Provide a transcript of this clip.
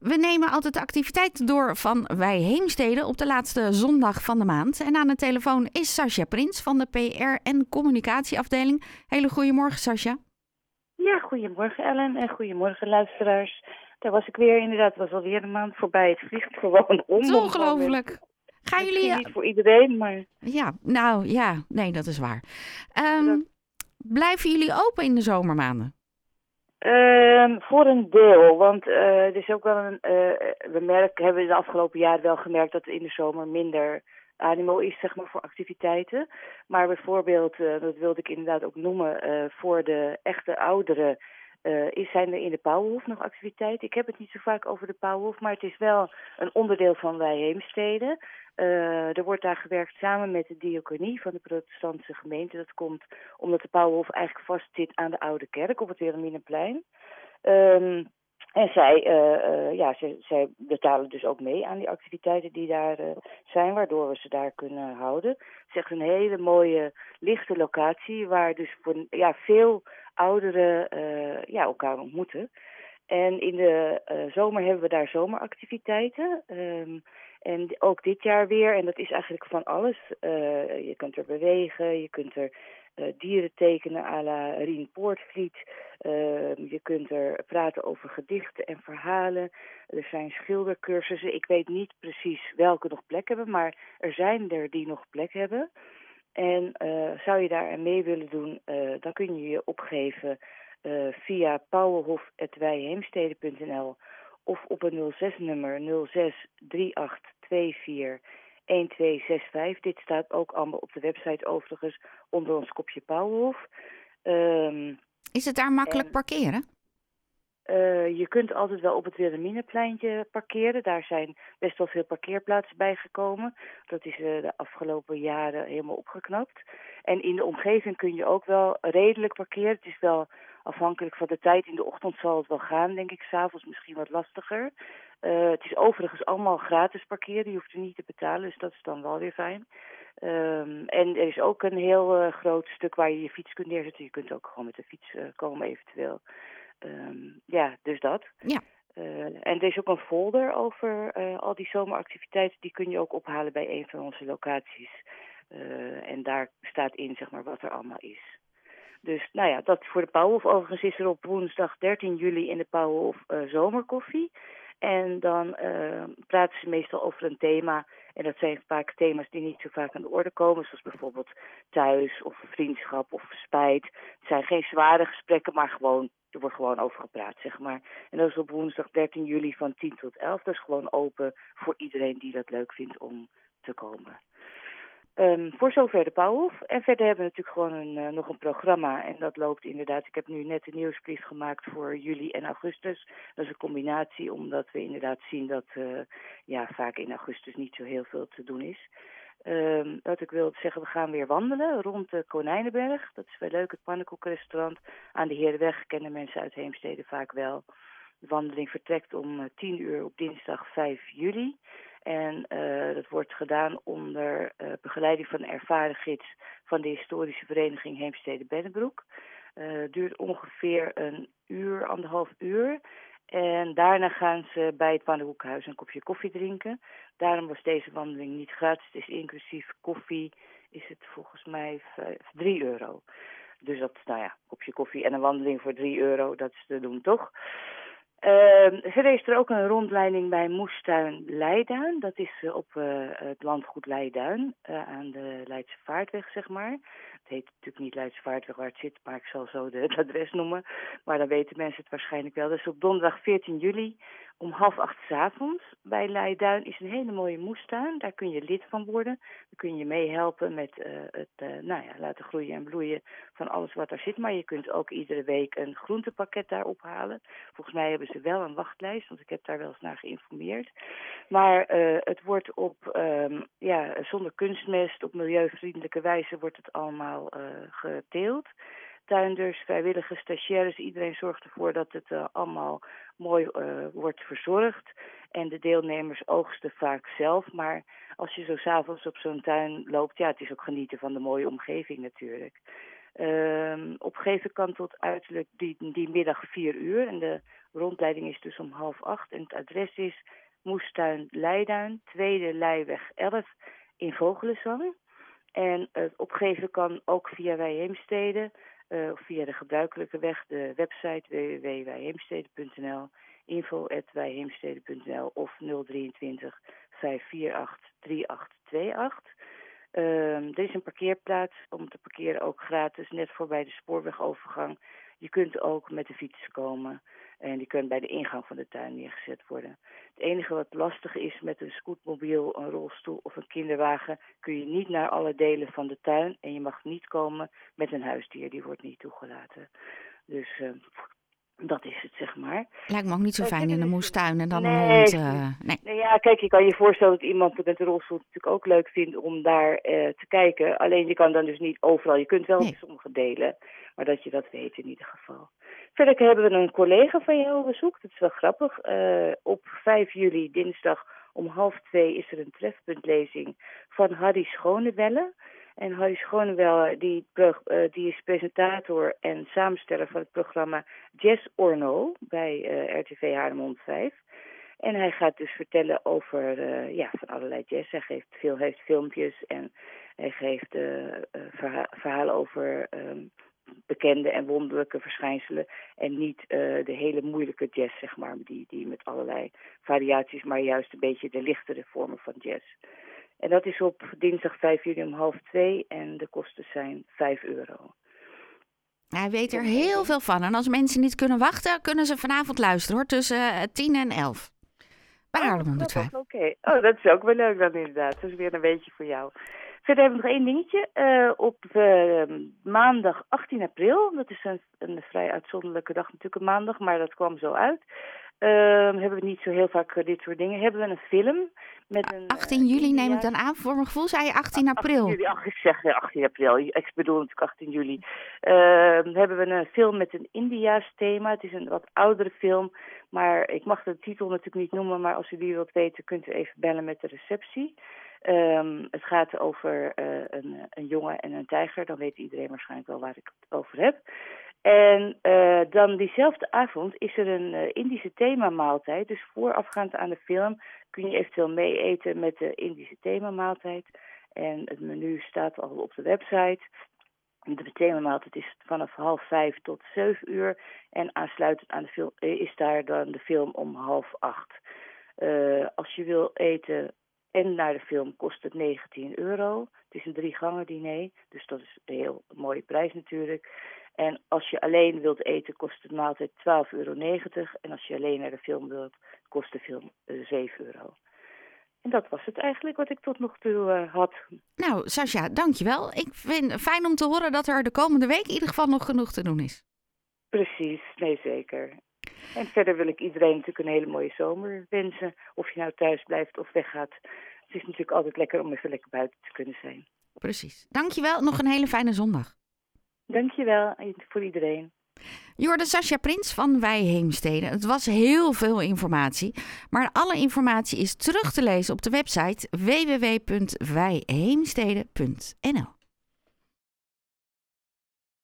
We nemen altijd de activiteiten door van Wij Heemsteden op de laatste zondag van de maand. En aan de telefoon is Sascha Prins van de PR en communicatieafdeling. Hele goedemorgen, Sascha. Ja, goedemorgen Ellen en goedemorgen luisteraars. Daar was ik weer inderdaad, het was alweer een maand voorbij. Het vliegt gewoon om. Het is ongelooflijk. Gaan jullie... Niet voor iedereen, maar... Ja, nou ja, nee, dat is waar. Um, blijven jullie open in de zomermaanden? Uh, voor een deel, want uh, er is ook wel een. Uh, we merken, hebben de afgelopen jaren wel gemerkt dat er in de zomer minder animo is, zeg maar, voor activiteiten. Maar bijvoorbeeld, uh, dat wilde ik inderdaad ook noemen, voor de echte ouderen is, zijn er in de Pauwhof nog activiteiten. Ik heb het niet zo vaak over de Pauwhof, maar het is wel een onderdeel van Wij Heemsteden. er wordt daar gewerkt samen met de diaconie van de protestantse gemeente. Dat komt omdat de Pauwhof eigenlijk vast zit aan de Oude Kerk op het Wilhelminaplein. Um, en zij, uh, uh, ja, zij, zij betalen dus ook mee aan die activiteiten die daar uh, zijn, waardoor we ze daar kunnen houden. Het is echt een hele mooie, lichte locatie waar dus voor ja, veel ouderen ja, elkaar ontmoeten. En in de zomer hebben we daar zomeractiviteiten. Um, en ook dit jaar weer, en dat is eigenlijk van alles. je kunt er bewegen, je kunt er uh, dieren tekenen à la Rien Poortvliet. Uh, je kunt er praten over gedichten en verhalen. Er zijn schildercursussen. Ik weet niet precies welke nog plek hebben, maar er zijn er die nog plek hebben. En uh, zou je daar aan mee willen doen, dan kun je je opgeven via pauwenhof.wijheemsteden.nl of op een 06-nummer 06 3824 1265. Dit staat ook allemaal op de website overigens onder ons kopje Pauwhof. Um, is het daar makkelijk en, parkeren? Uh, je kunt altijd wel op het Wilhelminapleintje parkeren. Daar zijn best wel veel parkeerplaatsen bijgekomen. Dat is uh, de afgelopen jaren helemaal opgeknapt. En in de omgeving kun je ook wel redelijk parkeren. Het is wel afhankelijk van de tijd. In de ochtend zal het wel gaan, denk ik. S'avonds misschien wat lastiger. Uh, het is overigens allemaal gratis parkeren. Je hoeft er niet te betalen, dus dat is dan wel weer fijn. Um, en er is ook een heel uh, groot stuk waar je je fiets kunt neerzetten. Je kunt ook gewoon met de fiets uh, komen eventueel. Um, ja, dus dat. Ja. En er is ook een folder over al die zomeractiviteiten. Die kun je ook ophalen bij een van onze locaties. en daar staat in zeg maar, wat er allemaal is. Dus nou ja, dat voor de Pauwhof. Overigens is er op woensdag 13 juli in de Pauwhof zomerkoffie. En dan uh, praten ze meestal over een thema. En dat zijn vaak thema's die niet zo vaak aan de orde komen. Zoals bijvoorbeeld thuis of vriendschap of spijt. Het zijn geen zware gesprekken, maar gewoon, er wordt gewoon over gepraat, zeg maar. En dat is op woensdag 13 juli van 10 tot 11. Dat is gewoon open voor iedereen die dat leuk vindt om te komen. Um, voor zover de Pauwhof. En verder hebben we natuurlijk gewoon een, uh, nog een programma. En dat loopt inderdaad. Ik heb nu net een nieuwsbrief gemaakt voor juli en augustus. Dat is een combinatie, omdat we inderdaad zien dat uh, ja, vaak in augustus niet zo heel veel te doen is. Um, wat ik wil zeggen, we gaan weer wandelen rond de Konijnenberg. Dat is wel leuk, het pannenkoekrestaurant. Aan de Herenweg kennen mensen uit Heemstede vaak wel. De wandeling vertrekt om uh, 10 uur op dinsdag 5 juli. En uh, dat wordt gedaan onder uh, begeleiding van een ervaren gids van de historische vereniging Heemstede Bennebroek. Uh, het duurt ongeveer een uur, anderhalf uur. En daarna gaan ze bij het Pannenhoekhuis een kopje koffie drinken. Daarom was deze wandeling niet gratis. Het is inclusief koffie, is het volgens mij 3 euro. Dus dat, nou ja, kopje koffie en een wandeling voor 3 euro, dat is te doen toch? Uh, verder is er ook een rondleiding bij Moestuin Leiduin. Dat is uh, op uh, het landgoed Leiduin, uh, aan de Leidse Vaartweg, zeg maar. Het heet natuurlijk niet Leidse Vaartweg waar het zit, maar ik zal zo de, het adres noemen. Maar dan weten mensen het waarschijnlijk wel. Dus op donderdag 14 juli om half acht s avonds bij Leiduin is een hele mooie moestuin. Daar kun je lid van worden. Dan kun je meehelpen met uh, het uh, nou ja, laten groeien en bloeien van alles wat er zit. Maar je kunt ook iedere week een groentepakket daar ophalen. Volgens mij hebben ze wel een wachtlijst, want ik heb daar wel eens naar geïnformeerd. Maar uh, het wordt op, um, ja, zonder kunstmest, op milieuvriendelijke wijze wordt het allemaal geteeld tuinders, vrijwilligers, stagiaires, iedereen zorgt ervoor dat het uh, allemaal mooi uh, wordt verzorgd. En de deelnemers oogsten vaak zelf. Maar als je zo s'avonds op zo'n tuin loopt, ja, het is ook genieten van de mooie omgeving natuurlijk. Uh, opgeven kan tot uiterlijk die, die middag vier uur. En de Rondleiding is dus om half acht en het adres is Moestuin Leiduin, Tweede Leiweg 11 in Vogelenzang. En het opgeven kan ook via Wijheemstede uh, via de gebruikelijke weg, de website www.wijheemstede.nl, info.wijheemstede.nl of 023 548 3828. Uh, er is een parkeerplaats om te parkeren ook gratis, net voorbij de spoorwegovergang. Je kunt ook met de fiets komen. En die kunnen bij de ingang van de tuin neergezet worden. Het enige wat lastig is met een scootmobiel, een rolstoel of een kinderwagen, kun je niet naar alle delen van de tuin. En je mag niet komen met een huisdier, die wordt niet toegelaten. Dus uh, dat is het, zeg maar. Lijkt me ook niet zo fijn in een moestuin en dan nee, een hond. Uh, nee. nee. ja, kijk, je kan je voorstellen dat iemand met een rolstoel natuurlijk ook leuk vindt om daar uh, te kijken. Alleen je kan dan dus niet overal. Je kunt wel nee. sommige delen, maar dat je dat weet in ieder geval. Verder hebben we een collega van jou bezoekt. Dat is wel grappig. Uh, op 5 juli, dinsdag om half twee, is er een trefpuntlezing van Harry Schonewelle. En Harry Schonewelle die, uh, die is presentator en samensteller van het programma Jazz or No bij uh, RTV Haarlem 5. En hij gaat dus vertellen over ja, van allerlei jazz. Hij geeft, veel, heeft filmpjes en hij geeft verha verhalen over um, bekende en wonderlijke verschijnselen. En niet uh, de hele moeilijke jazz, zeg maar, die, die met allerlei variaties, maar juist een beetje de lichtere vormen van jazz. En dat is op dinsdag 5 juli om half twee en de kosten zijn 5 euro. Hij weet er heel veel van. En als mensen niet kunnen wachten, kunnen ze vanavond luisteren hoor, tussen uh, 10 en 11. Bij Haarlem 105. Oké, okay. oh, dat is ook wel leuk dan inderdaad. Dat is weer een beetje voor jou. Verder hebben we nog één dingetje. Uh, op uh, maandag 18 april, dat is een, een, vrij uitzonderlijke dag natuurlijk een maandag, maar dat kwam zo uit. Uh, hebben we niet zo heel vaak dit soort dingen. Hebben we een film met een... 18 juli neem ik dan aan. Voor mijn gevoel zei je 18 april. 18 juli, ach, ik zeg 18 april. Ik bedoel natuurlijk 18 juli. hebben we een film met een Indiaas thema. Het is een wat oudere film, maar ik mag de titel natuurlijk niet noemen. Maar als u die wilt weten, kunt u even bellen met de receptie. Um, het gaat over uh, een, een jongen en een tijger. Dan weet iedereen waarschijnlijk wel waar ik het over heb. En uh, dan diezelfde avond is er een uh, Indische themamaaltijd. Dus voorafgaand aan de film kun je eventueel mee eten met de Indische themamaaltijd. En het menu staat al op de website. De themamaaltijd is vanaf half vijf tot zeven uur. En aansluitend aan de film is daar dan de film om half acht. Als je wil eten en naar de film kost het 19 euro. Het is een drie gangen diner, dus dat is een heel mooie prijs natuurlijk. En als je alleen wilt eten, kost het maaltijd 12,90 euro. En als je alleen naar de film wilt, kost de film 7 euro. En dat was het eigenlijk wat ik tot nog toe uh, had. Nou, Sascha, dankjewel. Ik vind het fijn om te horen dat er de komende week in ieder geval nog genoeg te doen is. Precies, nee zeker. En verder wil ik iedereen natuurlijk een hele mooie zomer wensen. Of je nou thuis blijft of weggaat. Het is natuurlijk altijd lekker om even lekker buiten te kunnen zijn. Precies. Dankjewel. Nog een hele fijne zondag. Dankjewel voor iedereen. Jorde Sascha Prins van Wijheemstede. Het was heel veel informatie, maar alle informatie is terug te lezen op de website www.wijheemstede.nl.